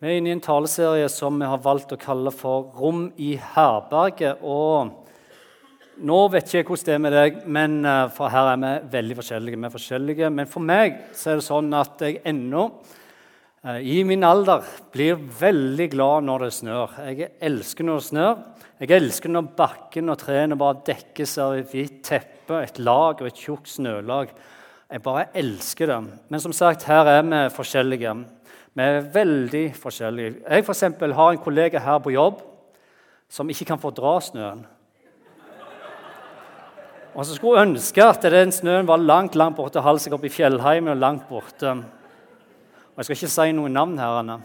Vi er inne i en taleserie som vi har valgt å kalle for 'Rom i herberget'. Og nå vet jeg ikke hvordan det er med deg, men eh, for her er vi veldig forskjellige. Vi er forskjellige. Men for meg er det sånn at jeg ennå eh, i min alder blir veldig glad når det snør. Jeg elsker når det snør. Jeg elsker når bakken og trærne bare dekkes av et hvitt teppe, et lag og et tjukt snølag. Jeg bare elsker det. Men som sagt, her er vi forskjellige. Vi er veldig forskjellige. Jeg for eksempel, har en kollega her på jobb som ikke kan fordra snøen. Og så skulle ønske at den snøen var langt langt borte, halsen opp i fjellheimen og langt borte. Og Jeg skal ikke si noen navn her, Anna,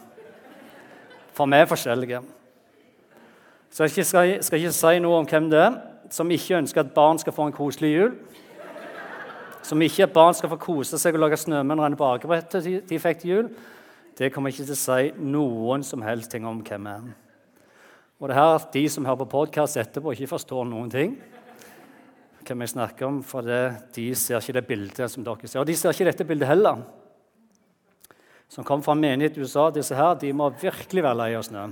for vi er forskjellige. Så jeg skal, skal ikke si noe om hvem det er som ikke ønsker at barn skal få en koselig jul. Som ikke at barn skal få kose seg og lage snømenn renne på akebrettet de fikk til jul. Det kommer ikke til å si noen som helst ting om hvem er. Og det er at de som hører på podkast etterpå, ikke forstår noen ting. hvem jeg snakker om, For det, de ser ikke det bildet som dere ser. Og de ser ikke dette bildet heller. Som kom fra en menighet i USA. Disse her, de må virkelig være lei av snø.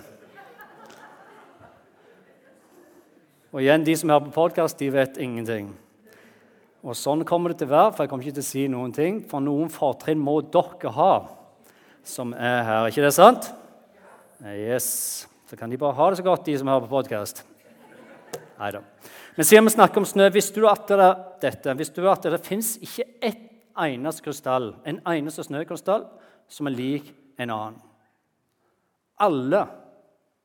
Og igjen, de som hører på podkast, de vet ingenting. Og sånn kommer det til å være, for jeg kommer ikke til å si noen ting. For noen fortrinn må dere ha som er her. ikke det sant? Yes. Så kan de bare ha det så godt, de som hører på podkast. Nei da. Men siden vi snakker om snø, visste du at det, dette, visste du at det fins ikke ett eneste krystall, en eneste snøkrystall som er lik en annen? Alle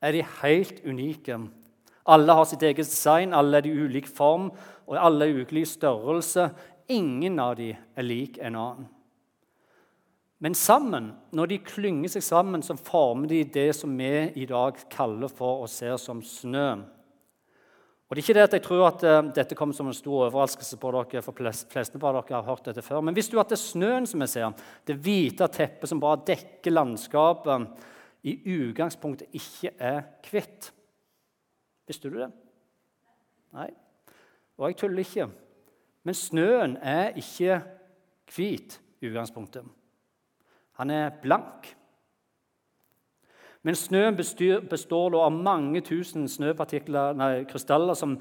er de helt unike. Alle har sitt eget design, alle er de ulik form, og alle er ulik størrelse. Ingen av dem er lik en annen. Men sammen, når de klynger seg sammen, så former de det som vi i dag kaller for og ser som snø. Og det er ikke det at Jeg tror at uh, dette kommer som en stor overraskelse på dere, for fleste av dere har hørt dette før. Men visste du at det er snøen som vi ser, det hvite teppet som bare dekker landskapet, i utgangspunktet ikke er hvitt? Visste du det? Nei. Og jeg tuller ikke. Men snøen er ikke hvit i utgangspunktet. Han er blank. Men snøen består, består av mange tusen snøpartikler, nei, krystaller som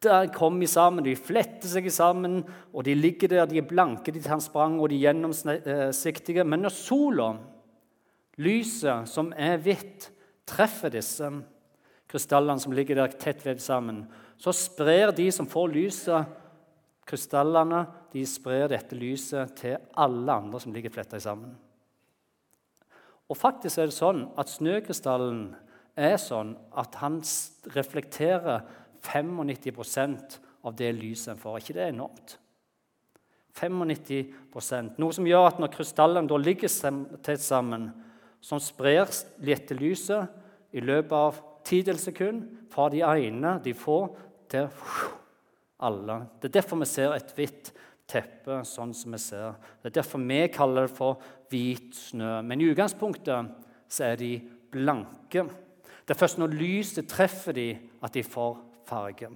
der kommer sammen. De fletter seg sammen, og de ligger der. De er blanke, de transparente og de gjennomsiktige. Men når sola, lyset som er hvitt, treffer disse krystallene som ligger der tett vevd sammen, så sprer de som får lyset, krystallene, de sprer dette lyset til alle andre som ligger fletta sammen. Og faktisk er det sånn at snøkrystallen er sånn at han reflekterer 95% av det lyset en får. Ikke det enormt? 95% Noe som gjør at når krystallene ligger tett sammen, som sprer lette lyset i løpet av tidels sekund fra de ene de får, til alle. Det er derfor vi ser et hvitt teppe sånn som vi ser. Det er derfor vi kaller det for hvit snø. Men i utgangspunktet så er de blanke. Det er først når lyset treffer de at de får farge.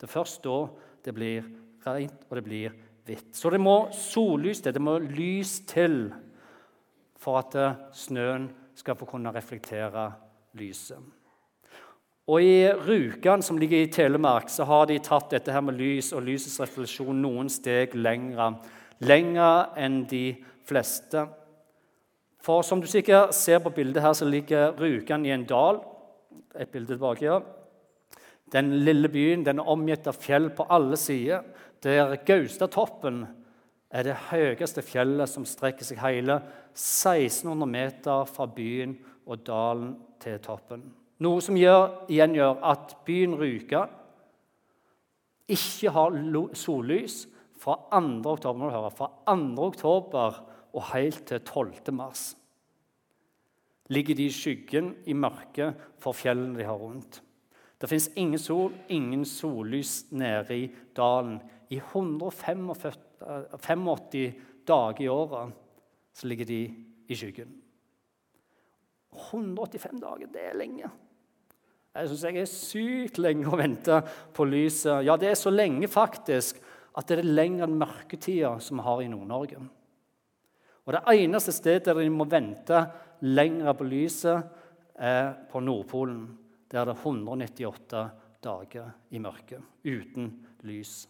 Det er først da det blir rent, og det blir hvitt. Så det må sollys til, det må lys til for at snøen skal få kunne reflektere lyset. Og I Rjukan, som ligger i Telemark, så har de tatt dette her med lys og lysets refleksjon noen steg lengre. Lenger enn de fleste. For som du sikkert ser på bildet her, så ligger Rjukan i en dal. Et bilde tilbake her. Den lille byen den er omgitt av fjell på alle sider. Der Gaustatoppen er det høyeste fjellet som strekker seg hele 1600 meter fra byen og dalen til toppen. Noe som gjør, igjen gjør at byen Ruka ikke har sollys fra 2. oktober, høre, fra 2. oktober og helt til 12. mars. Ligger de i skyggen, i mørket, for fjellene de har rundt. Det fins ingen sol, ingen sollys nede i dalen. I 185 dager i året så ligger de i skyggen. 185 dager, det er lenge. Jeg syns jeg er sykt lenge å vente på lyset. Ja, det er så lenge faktisk at det er lenger enn mørketida som vi har i Nord-Norge. Og Det eneste stedet der de må vente lenger på lyset, er på Nordpolen. Der er det 198 dager i mørket uten lys.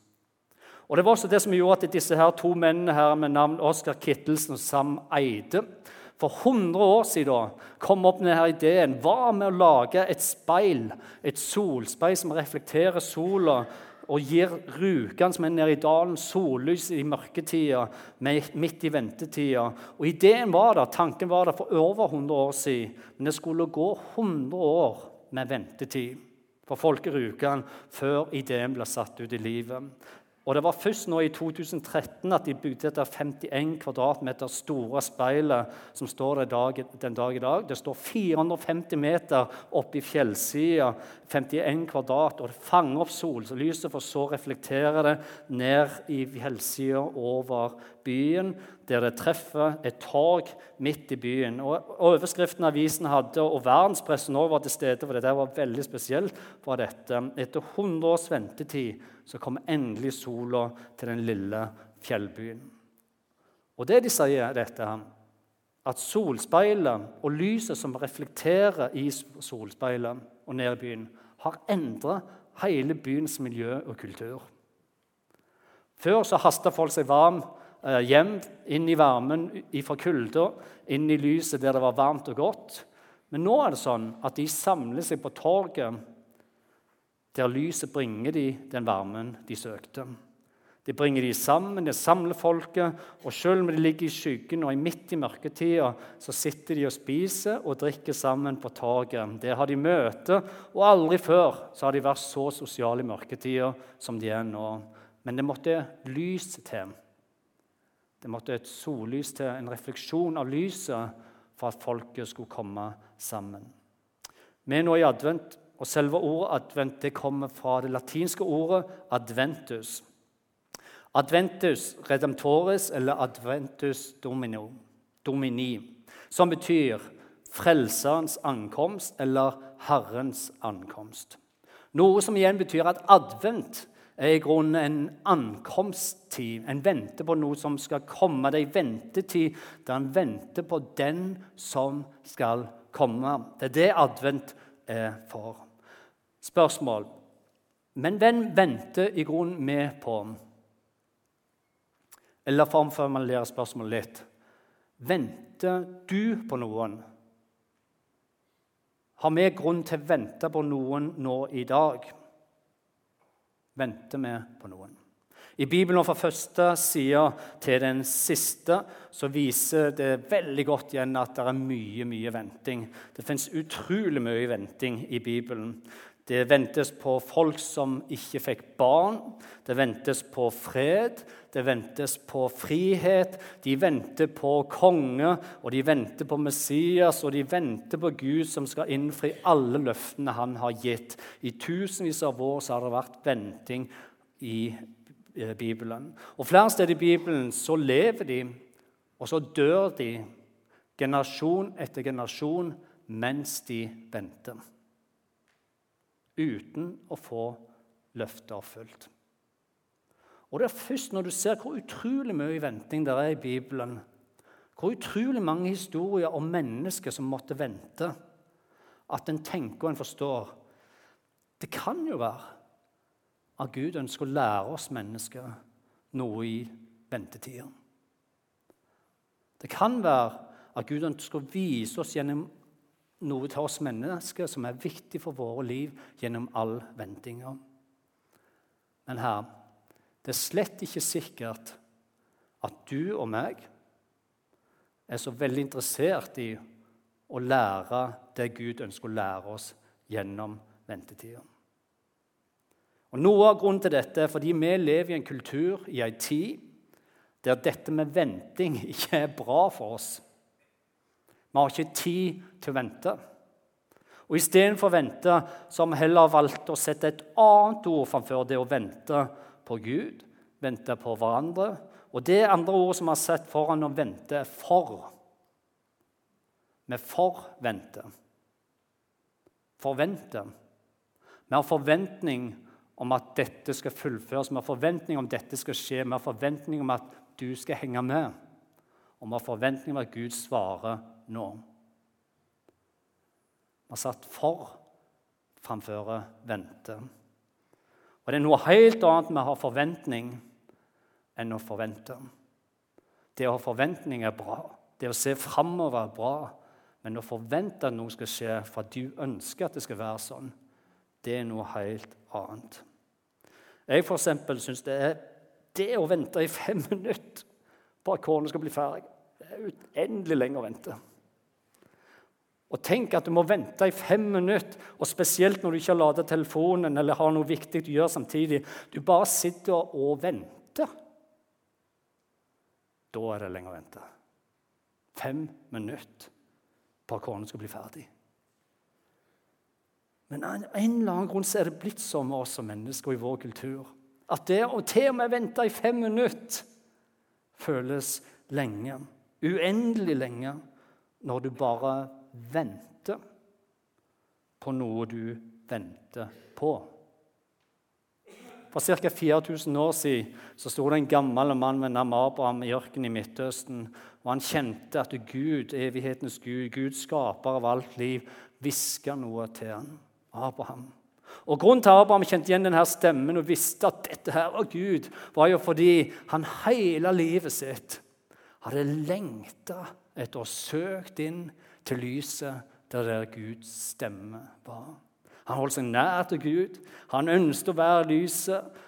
Og Det var også det som gjorde at disse her to mennene her med navn Oskar Kittelsen og Sam Eide for 100 år siden kom opp denne ideen. Hva med å lage et speil, et solspeil som reflekterer sola og gir rukene som er nede i dalen, sollys i mørketida, midt i ventetida. Og ideen var der, Tanken var der for over 100 år siden, men det skulle gå 100 år med ventetid for folk i Rjukan før ideen ble satt ut i livet. Og Det var først nå i 2013 at de bygde dette 51 kvadratmeter store speilet som står den dag i dag. Det står 450 meter oppe i fjellsida, 51 kvadrat, og det fanger opp sollyset, for så reflekterer reflektere det ned i fjellsida over byen, der det treffer et torg midt i byen. Og Overskriften avisen hadde, og verdenspressen også var til stede, for det der var veldig spesielt, var dette. Etter 100 års ventetid så kommer endelig sola til den lille fjellbyen. Og det de sier, dette at solspeilet og lyset som reflekterer i solspeilet og ned i byen, har endra hele byens miljø og kultur. Før så hasta folk seg varm hjem, inn i varmen fra kulda, inn i lyset der det var varmt og godt. Men nå er det sånn at de samler seg på torget, der lyset bringer de den varmen de søkte. De bringer de sammen, de samler folket, og selv om de ligger i skyggen og midt i mørketida, så sitter de og spiser og drikker sammen på torget. Der har de møte, og aldri før så har de vært så sosiale i mørketida som de er nå. Men det måtte lys til. Det måtte et sollys til, en refleksjon av lyset, for at folket skulle komme sammen. Vi er nå i advent, og selve ordet advent det kommer fra det latinske ordet adventus. Adventus redemptoris eller adventus domino, domini, som betyr frelserens ankomst eller Herrens ankomst. Noe som igjen betyr at advent er i grunnen en ankomsttid. En venter på noe som skal komme. Det er en ventetid der en venter på den som skal komme. Det er det advent er for. Spørsmål. Men hvem venter i grunnen vi på? Eller for å formulere spørsmålet litt Venter du på noen? Har vi grunn til å vente på noen nå i dag? Venter vi på noen. I Bibelen fra første side til den siste så viser det veldig godt igjen at det er mye mye venting. Det fins utrolig mye venting i Bibelen. Det ventes på folk som ikke fikk barn. Det ventes på fred. Det ventes på frihet. De venter på konge, og de venter på Messias, og de venter på Gud som skal innfri alle løftene han har gitt. I tusenvis av år så har det vært venting i eh, Bibelen. Og Flere steder i Bibelen så lever de, og så dør de, generasjon etter generasjon, mens de venter uten å få løftet oppfylt. Og Det er først når du ser hvor utrolig mye venting det er i Bibelen, hvor utrolig mange historier om mennesker som måtte vente, at en tenker og en forstår Det kan jo være at Gud ønsker å lære oss mennesker noe i ventetida. Det kan være at Gud ønsker å vise oss gjennom noe til oss mennesker som er viktig for våre liv gjennom all ventinga. Men her det er slett ikke sikkert at du og meg er så veldig interessert i å lære det Gud ønsker å lære oss gjennom ventetida. Og Noe av grunnen til dette er fordi vi lever i en kultur, i ei tid, der dette med venting ikke er bra for oss. Vi har ikke tid til å vente. Og Istedenfor å vente så har vi heller valgt å sette et annet ord framfor det å vente på Gud, vente på hverandre. Og det andre ordet som vi har sett foran å vente, er for. Vi forventer. Forvente. Vi har forventning om at dette skal fullføres, vi har forventning om dette skal skje, vi har forventning om at du skal henge med. og vi har forventning om at Gud svarer nå. Vi har satt for framfor vente. Og det er noe helt annet med å ha forventning enn å forvente. Det å ha forventning er bra. Det å se framover er bra. Men å forvente at noe skal skje for at du ønsker at det skal være sånn, det er noe helt annet. Jeg for eksempel, synes det er det å vente i fem minutter på at kårene skal bli ferdig, det er uendelig lenge å vente. Og tenk at du må vente i fem minutter, og spesielt når du ikke har lada telefonen eller har noe viktig du gjør samtidig. Du bare sitter og venter. Da er det lenge å vente. Fem minutter på at kåren skal bli ferdig. Men av en eller annen grunn så er det blitt sånn med oss som mennesker i vår kultur at det å til og med vente i fem minutter føles lenge. Uendelig lenge når du bare venter på noe du venter på. For ca. 4000 år siden så sto det en gammel mann ved navn Abraham i ørkenen i Midtøsten. og Han kjente at Gud, evighetens Gud, Gud skaper av alt liv, hviska noe til han. Abraham. Og Grunnen til at Abraham kjente igjen denne stemmen og visste at dette her var Gud, var jo fordi han hele livet sitt hadde lengta etter å søkt inn til lyset der, der Guds stemme var. Han holdt seg nær til Gud. Han ønsket å være lyset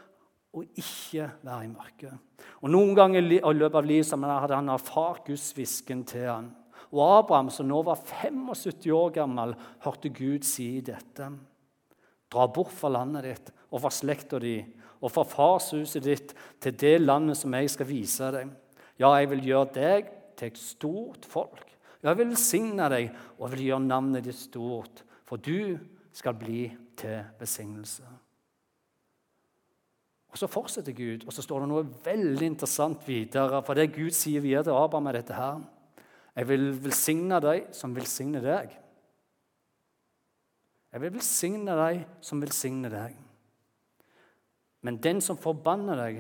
og ikke være i mørket. Og Noen ganger i løpet av livet hadde han erfart Guds hvisken til han. Og Abraham, som nå var 75 år gammel, hørte Gud si dette. Dra bort fra landet ditt og fra slekta di og fra farshuset ditt til det landet som jeg skal vise deg. Ja, jeg vil gjøre deg til et stort folk. Jeg vil velsigne deg og jeg vil gjøre navnet ditt stort, for du skal bli til besignelse. Og Så fortsetter Gud, og så står det noe veldig interessant videre. For det Gud sier videre til Abraham, er dette her. Jeg vil velsigne deg som velsigner deg. Jeg vil velsigne deg som velsigner deg. Men den som forbanner deg,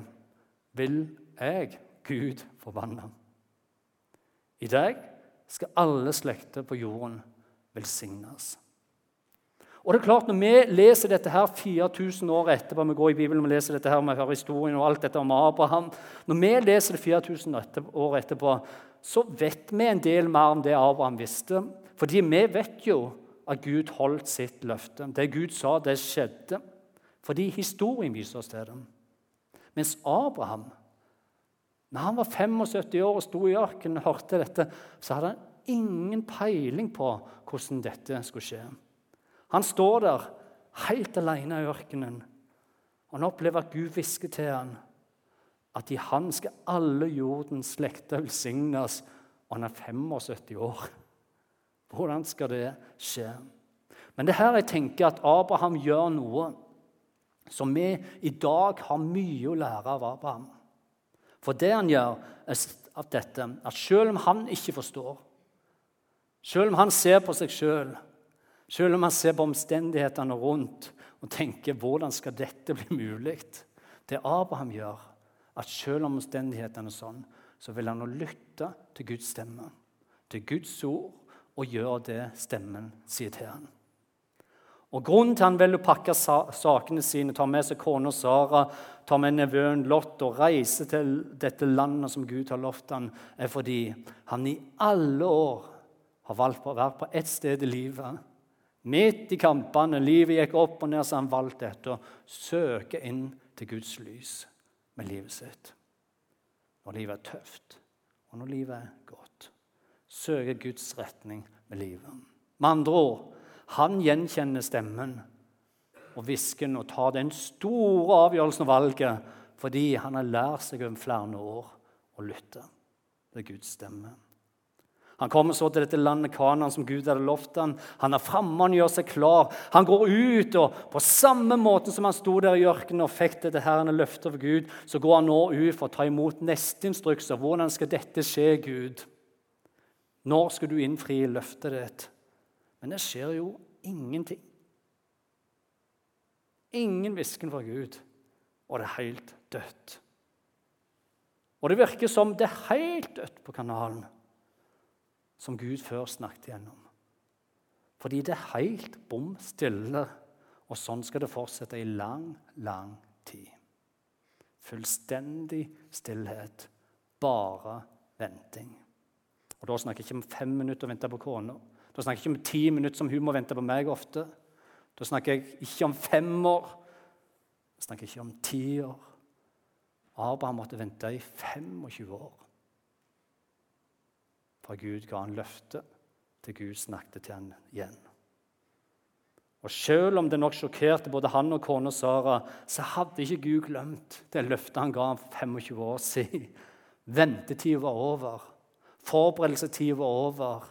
vil jeg, Gud, forbanne. I dag skal alle slekter på jorden velsignes. Og det er klart, Når vi leser dette her 4000 år etterpå, vi går i Bibelen og leser dette her, vi hører historien og alt dette om Abraham, Når vi leser det 4000 år etterpå, så vet vi en del mer om det Abraham visste. Fordi vi vet jo at Gud holdt sitt løfte. Det Gud sa, det skjedde. Fordi historien viser oss til det. Mens Abraham når han var 75 år og sto i ørkenen og hørte dette, så hadde han ingen peiling på hvordan dette skulle skje. Han står der helt alene i ørkenen, og han opplever at Gud hvisker til ham at i han skal alle jordens slekter velsignes, og han er 75 år. Hvordan skal det skje? Men det her jeg tenker at Abraham gjør noe som vi i dag har mye å lære av Abraham. For det han gjør, er at dette, at selv om han ikke forstår, selv om han ser på seg sjøl, selv, selv om han ser på omstendighetene rundt og tenker 'hvordan skal dette bli mulig', det Abraham gjør, at selv om omstendighetene er sånn, så vil han lytte til Guds stemme, til Guds ord, og gjøre det stemmen sier til ham. Og Grunnen til han velger å pakke sakene sine, ta med seg kona Sara, ta med nevøen Lot og reise til dette landet som Gud har lovt ham, er fordi han i alle år har valgt å være på ett sted i livet. Midt i kampene, livet gikk opp og ned, så han valgte dette å søke inn til Guds lys med livet sitt. Når livet er tøft, og når livet er godt. Søke Guds retning med livet. Med andre ord han gjenkjenner stemmen og hvisken og tar den store avgjørelsen og valget fordi han har lært seg over flere år å lytte til Guds stemme. Han kommer så til dette landet Kanan som Gud hadde lovt ham. Han er framme, han gjør seg klar. Han går ut, og på samme måte som han sto der i ørkenen og fikk dette herrende løftet for Gud, så går han nå ut for å ta imot neste instrukser. Hvordan skal dette skje, Gud? Når skal du innfri løftet ditt? Men det skjer jo ingenting. Ingen hvisken fra Gud, og det er helt dødt. Og det virker som det er helt dødt på kanalen, som Gud før snakket gjennom. Fordi det er helt bom stille, og sånn skal det fortsette i lang, lang tid. Fullstendig stillhet. Bare venting. Og Da snakker jeg ikke om fem minutter å vente på kona. Da snakker jeg ikke om ti minutter som hun må vente på meg ofte. Da snakker jeg ikke om fem år. Da snakker jeg ikke om ti år. Abraham måtte vente i 25 år fra Gud ga han løfte, til Gud snakket til han igjen. Og Selv om det nok sjokkerte både han og kona Sara, så hadde ikke Gud glemt det løftet han ga ham for 25 år siden. Ventetida var over. Forberedelsestida var over.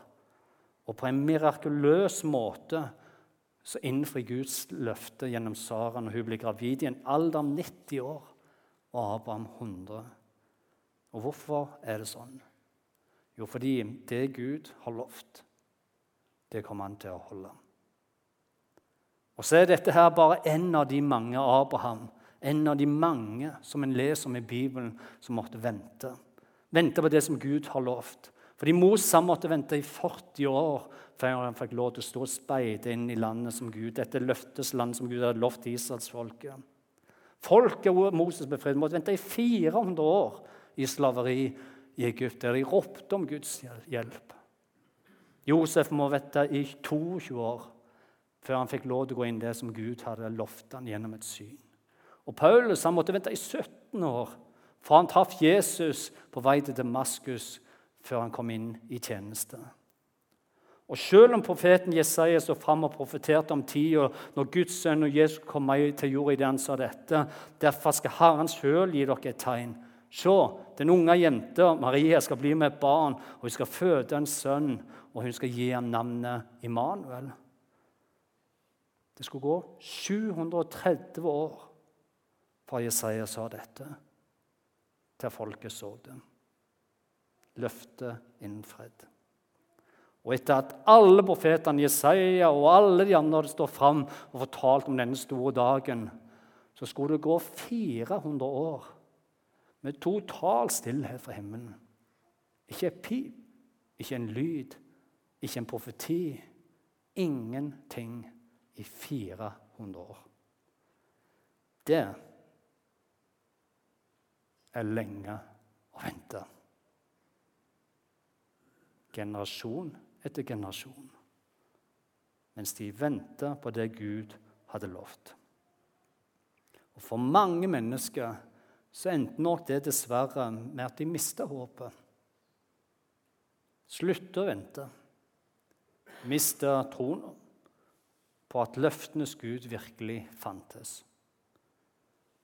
Og på en mirakuløs måte så innfrir Guds løfte gjennom Sara når hun blir gravid i en alder av 90 år og Abraham 100. Og hvorfor er det sånn? Jo, fordi det Gud har lovt, det kommer han til å holde. Og så er dette her bare en av de mange Abraham, en av de mange som en leser om i Bibelen, som måtte vente. Vente på det som Gud har lovt. Fordi Moses måtte vente i 40 år før han fikk lov til å stå og speide inn i landet som Gud, dette løfteslandet som Gud hadde lovt israelsfolket. Folket Moses befridde, måtte vente i 400 år i slaveri i Egypt, der de ropte om Guds hjelp. Josef må vente i 22 år før han fikk lov til å gå inn det som Gud hadde lovt han gjennom et syn. Og Paulus han måtte vente i 17 år for han traff Jesus på vei til Damaskus, før han kom inn i tjeneste. Og Selv om profeten Jesaja så fram og profeterte om tida når Guds sønn og Jesus kom til jorda det han sa dette, derfor skal Herren sjøl gi dere et tegn. Se, den unge jenta Maria skal bli med et barn, og hun skal føde en sønn, og hun skal gi ham navnet Immanuel. Det skulle gå 730 år fra Jesaja sa dette, til folket så det. Løftet innfridd. Og etter at alle profetene, Jesaja og alle de andre stått fram og fortalt om denne store dagen, så skulle det gå 400 år med total stillhet fra himmelen. Ikke et pip, ikke en lyd, ikke en profeti. Ingenting i 400 år. Det er lenge å vente. Generasjon etter generasjon. Mens de venta på det Gud hadde lovt. Og For mange mennesker så endte nok det dessverre med at de mista håpet. Slutta å vente. Mista troen på at løftenes Gud virkelig fantes.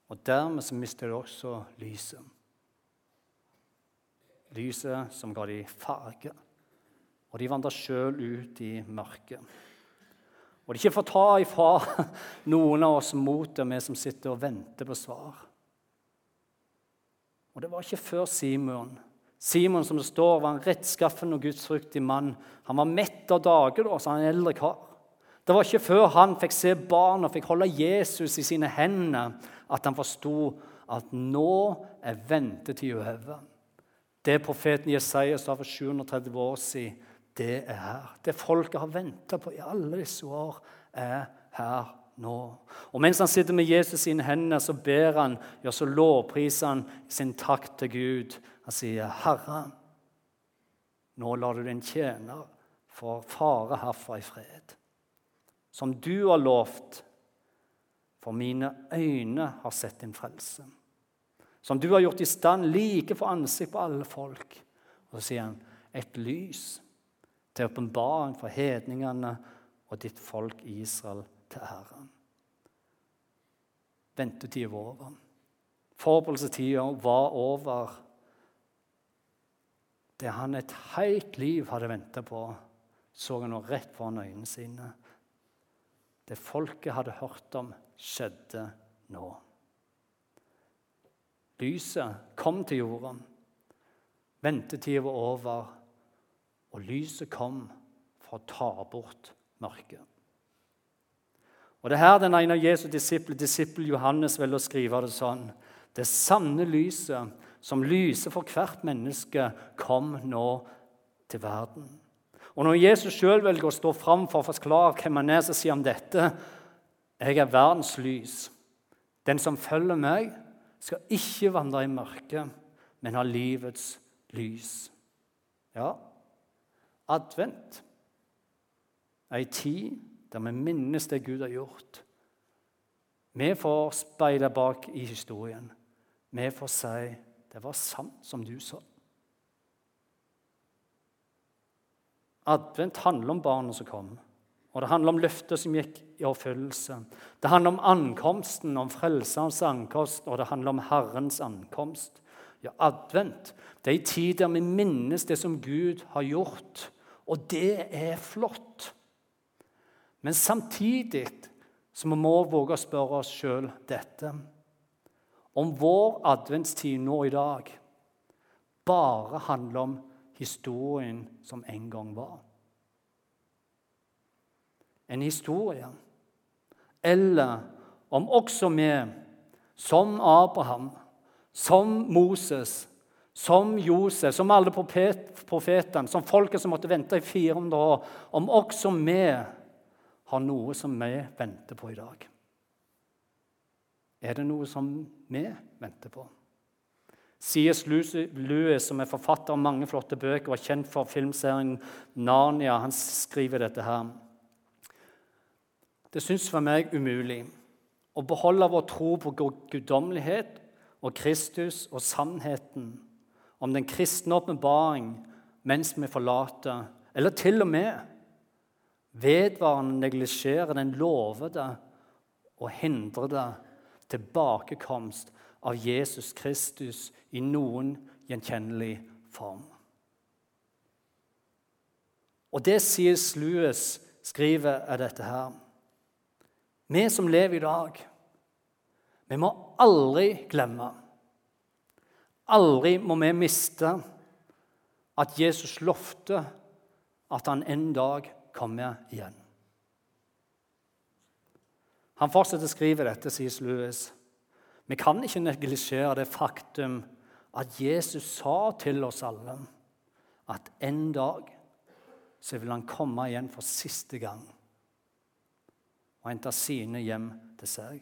Og dermed så mista de også lyset. Lyset som ga de farge og de vandra sjøl ut i mørket. Og det er ikke for å ta ifra noen av oss motet, vi som sitter og venter på svar. Og det var ikke før Simon. Simon som det står, var en rettskaffen og gudsfryktig mann. Han var mett av dage, da, så han er en eldre kar. Det var ikke før han fikk se barn og fikk holde Jesus i sine hender, at han forsto at nå er ventetida over. Det profeten Jesaja sa for 730 år siden, det er her. Det folket har venta på i alle disse år, er her nå. Og Mens han sitter med Jesus sine hender, så ber han, ja, så lovpriser han sin takk til Gud. Han sier, 'Herre, nå lar du din tjener få fare herfra i fred.' Som du har lovt, for mine øyne har sett din frelse. Som du har gjort i stand like for ansikt på alle folk. Og så sier han, 'Et lys' til åpenbaring for hedningene og ditt folk Israel til ære. Ventetida var over. Forberedelsestida var over. Det han et helt liv hadde venta på, så han nå rett foran øynene sine. Det folket hadde hørt om, skjedde nå. Lyset kom til jorda. Ventetida var over og lyset kom for å ta bort mørket. Og Det er her den ene av Jesu disipler, disippel Johannes, velger å skrive det sånn. Det sanne lyset som lyser for hvert menneske, kom nå til verden. Og Når Jesus sjøl velger å stå fram for å forklare hvem han er, så sier han dette. Jeg er verdens lys. Den som følger meg, skal ikke vandre i mørket, men ha livets lys. Ja, advent ei tid der vi minnes det Gud har gjort. Vi får speile bak i historien. Vi får si det var sant som du sa. Advent handler om barna som kom, og det handler om løftet som gikk i oppfyllelse. Det handler om ankomsten, om Frelserens ankomst, og det handler om Herrens ankomst. Ja, advent det er en tid der vi minnes det som Gud har gjort, og det er flott. Men samtidig så vi må våge å spørre oss sjøl dette Om vår adventstid nå i dag bare handler om historien som en gang var. En historie. Eller om også vi, som Abraham, som Moses, som Josef, som alle profetene, som folket som måtte vente i 400 år, om også vi har noe som vi venter på i dag. Er det noe som vi venter på? C.S. Lewis, som er forfatter av mange flotte bøker og er kjent for filmserien Narnia, han skriver dette her. Det syns for meg umulig å beholde vår tro på guddommelighet og Kristus og sannheten om den kristne åpenbaring mens vi forlater, eller til og med vedvarende neglisjerer den lovede og hindrede tilbakekomst av Jesus Kristus i noen gjenkjennelig form. Og det C.S. Lewis skriver, er dette her. Vi som lever i dag, vi må aldri glemme Aldri må vi miste at Jesus lovte at han en dag kommer igjen. Han fortsetter å skrive dette, sier Lewis. Vi kan ikke neglisjere det faktum at Jesus sa til oss alle at en dag så vil han komme igjen for siste gang og hente sine hjem til seg.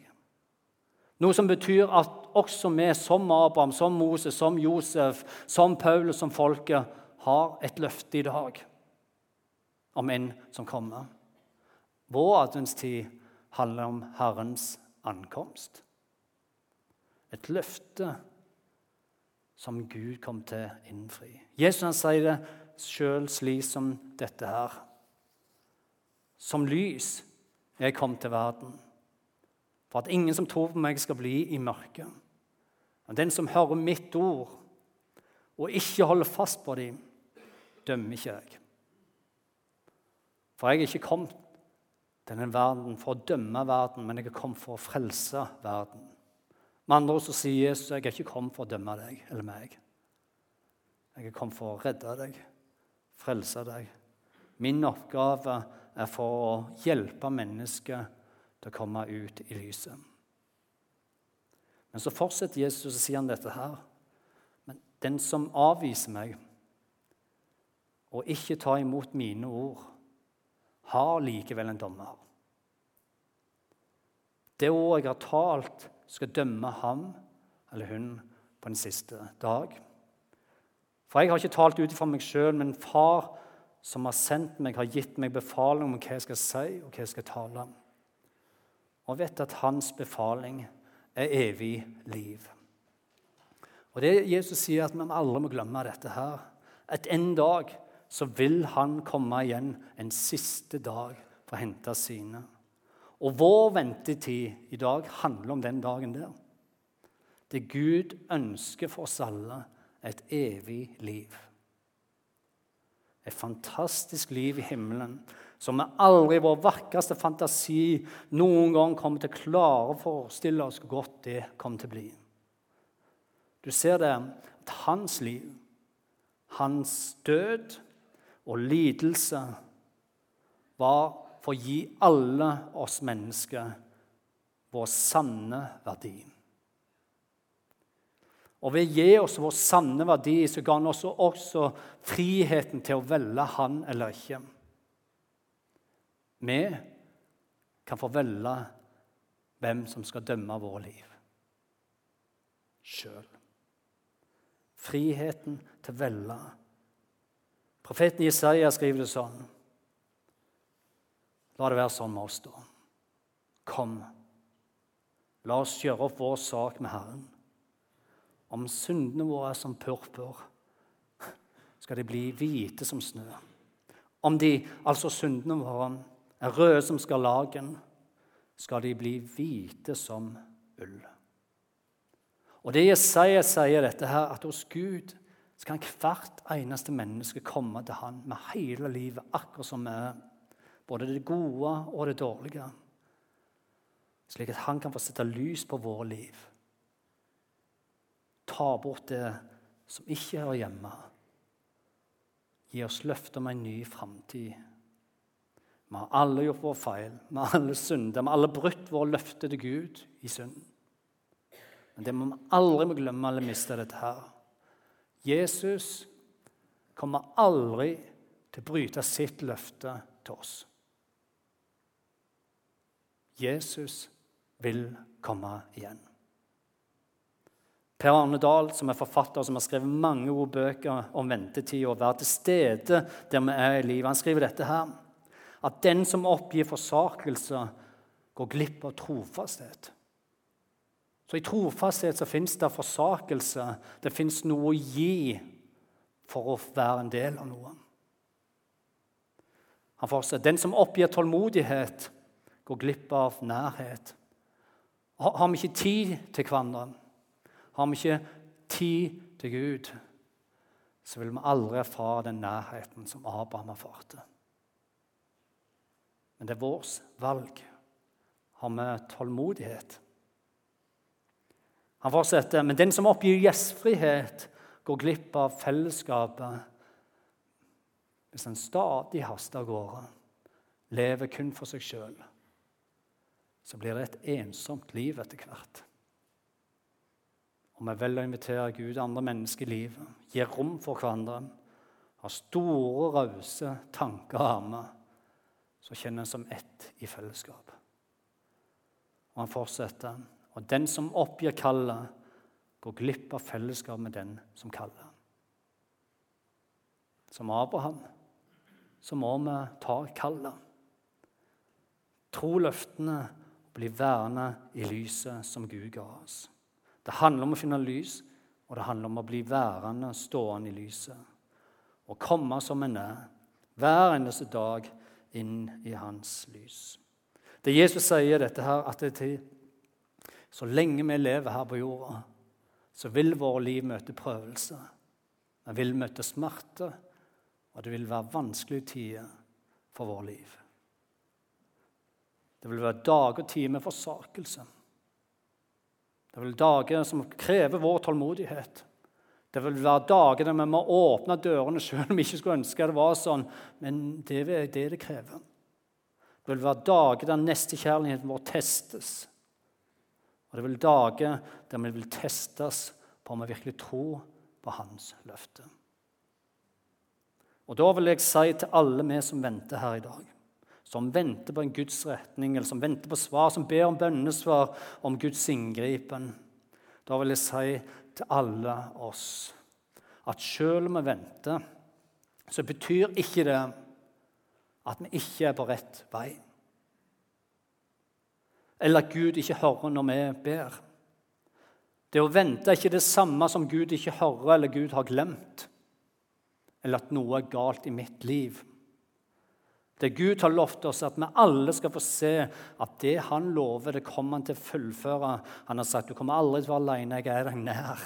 Noe som betyr at også vi, som Abraham, som Moses, som Josef, som Paulus, som folket, har et løfte i dag om en som kommer. Vår adventstid handler om Herrens ankomst. Et løfte som Gud kom til å innfri. Jesus han sier det sjøl slik som dette her. Som lys er jeg kommet til verden, for at ingen som tror på meg, skal bli i mørket. Men den som hører mitt ord og ikke holder fast på dem, dømmer ikke jeg. For jeg er ikke kommet til denne verden for å dømme verden, men jeg er kommet for å frelse verden. Med andre ord så sier Jesus jeg er ikke kommet for å dømme deg eller meg. Jeg er kommet for å redde deg, frelse deg. Min oppgave er for å hjelpe mennesket til å komme ut i lyset. Men så fortsetter Jesus og sier han dette her. Men den som avviser meg og ikke tar imot mine ord, har likevel en dommer. Det ordet jeg har talt, skal dømme ham eller hun på den siste dag. For jeg har ikke talt ut fra meg sjøl, men Far som har sendt meg, har gitt meg befaling om hva jeg skal si og hva jeg skal tale. Og vet at hans befaling er evig liv. Og det Jesus sier, at vi aldri må glemme dette her. At en dag så vil han komme igjen en siste dag for å hente sine. Og vår ventetid i dag handler om den dagen der. Det Gud ønsker for oss alle, er et evig liv. Et fantastisk liv i himmelen som vi aldri i vår vakreste fantasi noen gang kommer til å klare å forestille oss hvor godt det kommer til å bli. Du ser det at hans liv, hans død og lidelse var for å gi alle oss mennesker vår sanne verdi. Og ved å gi oss vår sanne verdi, så ga han oss også friheten til å velge han eller ikke. Vi kan få velge hvem som skal dømme våre liv. Sjøl. Friheten til å velge. Profeten Jesaja skriver det sånn. La det være sånn med oss, da. Kom, la oss gjøre opp vår sak med Herren. Om syndene våre er som purpur, skal de bli hvite som snø. Om de, altså syndene våre, er røde som skarlagen, skal de bli hvite som ull. Og det Jesaja sier, dette her, at hos Gud så kan hvert eneste menneske komme til Han med hele livet, akkurat som vi er. Både det gode og det dårlige. Slik at Han kan få sette lys på våre liv. Ta bort det som ikke hører hjemme. Gi oss løfte om en ny framtid. Vi har alle gjort vår feil, vi har alle syndet, vi har alle brutt våre løfter til Gud i synden. Men det må vi aldri må glemme eller miste dette her. Jesus kommer aldri til å bryte sitt løfte til oss. Jesus vil komme igjen. Per Arne Dahl, som er forfatter som har skrevet mange gode bøker om ventetid og å være til stede der vi er i livet, han skriver dette her at den som oppgir forsakelse, går glipp av trofasthet. Så I trofasthet så fins det forsakelse. Det fins noe å gi for å være en del av noe. Han fortsetter. Den som oppgir tålmodighet, går glipp av nærhet. Har vi ikke tid til hverandre, har vi ikke tid til Gud, så vil vi aldri erfare den nærheten som Abraham erfarte. Men det er vårt valg. Har vi tålmodighet? Han fortsetter, men den som oppgir gjestfrihet, går glipp av fellesskapet hvis en stadig haster av gårde, lever kun for seg sjøl. Så blir det et ensomt liv etter hvert. Om vi velger å invitere Gud og andre mennesker i livet, gir rom for hverandre, har store, rause tanker og armer, så kjenner en som ett i fellesskap. Og han fortsetter. Og den som oppgir kallet, går glipp av fellesskap med den som kaller. Som Abraham så må vi ta kallet. Tro løftene og bli værende i lyset som Gud ga oss. Det handler om å finne lys, og det handler om å bli værende, stående i lyset. Og komme som en er, hver eneste dag inn i hans lys. Det Jesus sier dette her, at det til, så lenge vi lever her på jorda, så vil våre liv møte prøvelser. Vi vil møte smerte, og det vil være vanskelige tider for vårt liv. Det vil være dager og timer med forsakelse. Det vil dager som krever vår tålmodighet. Det vil være dager der vi må åpne dørene selv om vi ikke skulle ønske det var sånn. Men det er det det krever. Det vil være dager der nestekjærligheten vår testes. Og det vil være dager der vi vil testes på om vi virkelig tror på Hans løfte. Og Da vil jeg si til alle vi som venter her i dag, som venter på en Guds retning, eller som venter på svar, som ber om bønnesvar om Guds inngripen Da vil jeg si til alle oss at selv om vi venter, så betyr ikke det at vi ikke er på rett vei. Eller at Gud ikke hører når vi ber. Det å vente er ikke det samme som Gud ikke hører eller Gud har glemt, eller at noe er galt i mitt liv. Det Gud har lovt oss, at vi alle skal få se at det han lover, det kommer han til å fullføre. Han har sagt du kommer aldri til å være alene, jeg er deg nær.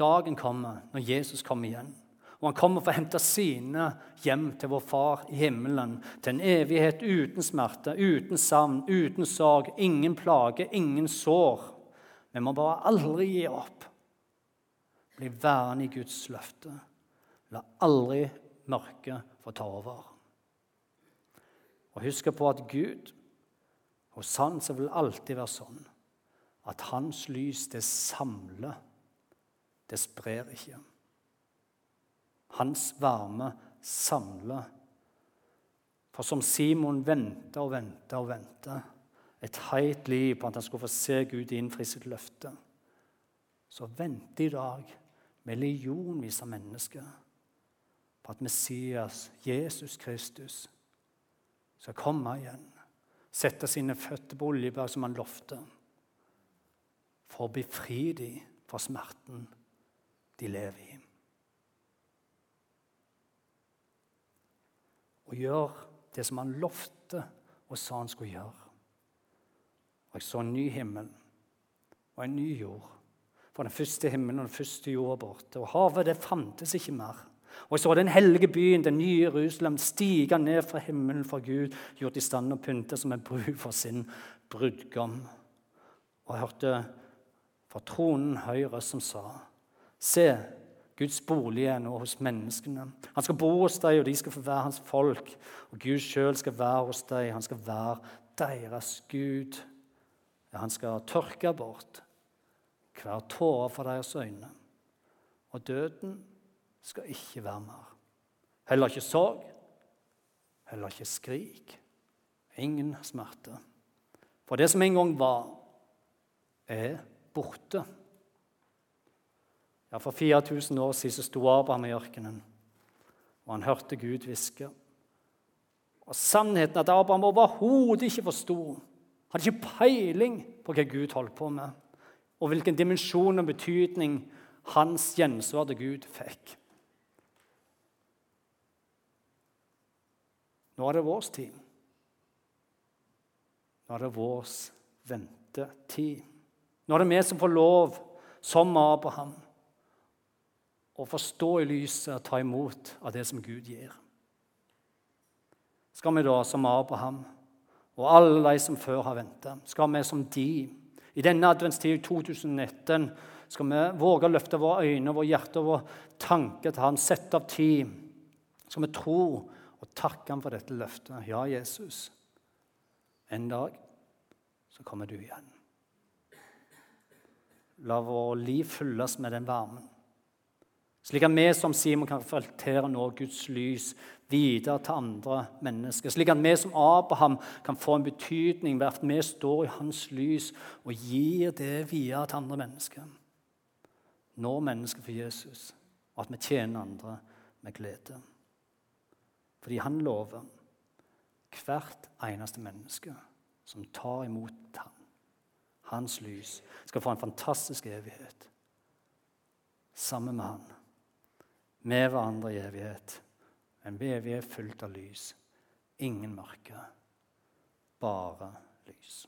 Dagen kommer når Jesus kommer igjen. Og han kommer for å hente sine hjem til vår Far i himmelen. Til en evighet uten smerte, uten savn, uten sorg, ingen plage, ingen sår. Vi må bare aldri gi opp. Bli værende i Guds løfte. La aldri mørket få ta over. Og husk på at Gud hos Han så vil alltid være sånn at hans lys, det samler, det sprer ikke. Hans varme samler. For som Simon venta og venta og venta et heit liv på at han skulle få se Gud innfri sitt løfte, så venter i dag millionvis av mennesker at Messias, Jesus Kristus, skal komme igjen, sette sine føtter på Oljebær som han lovte, for å befri dem fra smerten de lever i. Og gjøre det som han lovte og sa han skulle gjøre. Og jeg så en ny himmel og en ny jord. For den første himmelen og den første jorda borte. Og havet det fantes ikke mer. Og jeg så den hellige byen, den nye Jerusalem, stige ned fra himmelen fra Gud, gjort i stand og pynte som en brud for sin brudgom. Og jeg hørte fra tronen høy røst som sa, Se, Guds bolig er nå hos menneskene. Han skal bo hos deg, og de skal få være hans folk. Og Gud sjøl skal være hos deg. Han skal være deres Gud. Han skal tørke bort hver tåre fra deres øyne. Og døden skal ikke være mer. Heller ikke sorg, heller ikke skrik. Ingen smerte. For det som en gang var, er borte. Ja, For 4000 år siden sto Abraham i ørkenen, og han hørte Gud hviske. Og Sannheten at Abraham overhodet ikke forsto. Hadde ikke peiling på hva Gud holdt på med, og hvilken dimensjon og betydning hans gjensvar til Gud fikk. Nå er det vår tid. Nå er det vår ventetid. Nå er det vi som får lov, som Abraham, å forstå i lyset og ta imot av det som Gud gir. Skal vi da, som Abraham og alle de som før har venta, skal vi som de i denne adventstid i 2019 skal vi våge å løfte våre øyne, våre hjerter og vår tanke til Han, sette av tid. Skal vi tro og takke ham for dette løftet. Ja, Jesus, en dag så kommer du igjen. La vår liv fylles med den varmen. Slik at vi som Simon kan reflektere nå Guds lys videre til andre mennesker. Slik at vi som Abraham kan få en betydning ved at vi står i hans lys og gir det videre til andre mennesker. Når mennesker for Jesus, og at vi tjener andre med glede. Fordi han lover hvert eneste menneske som tar imot ham, hans lys, skal få en fantastisk evighet sammen med han, med hverandre i evighet. En evighet fullt av lys. Ingen mørke, bare lys.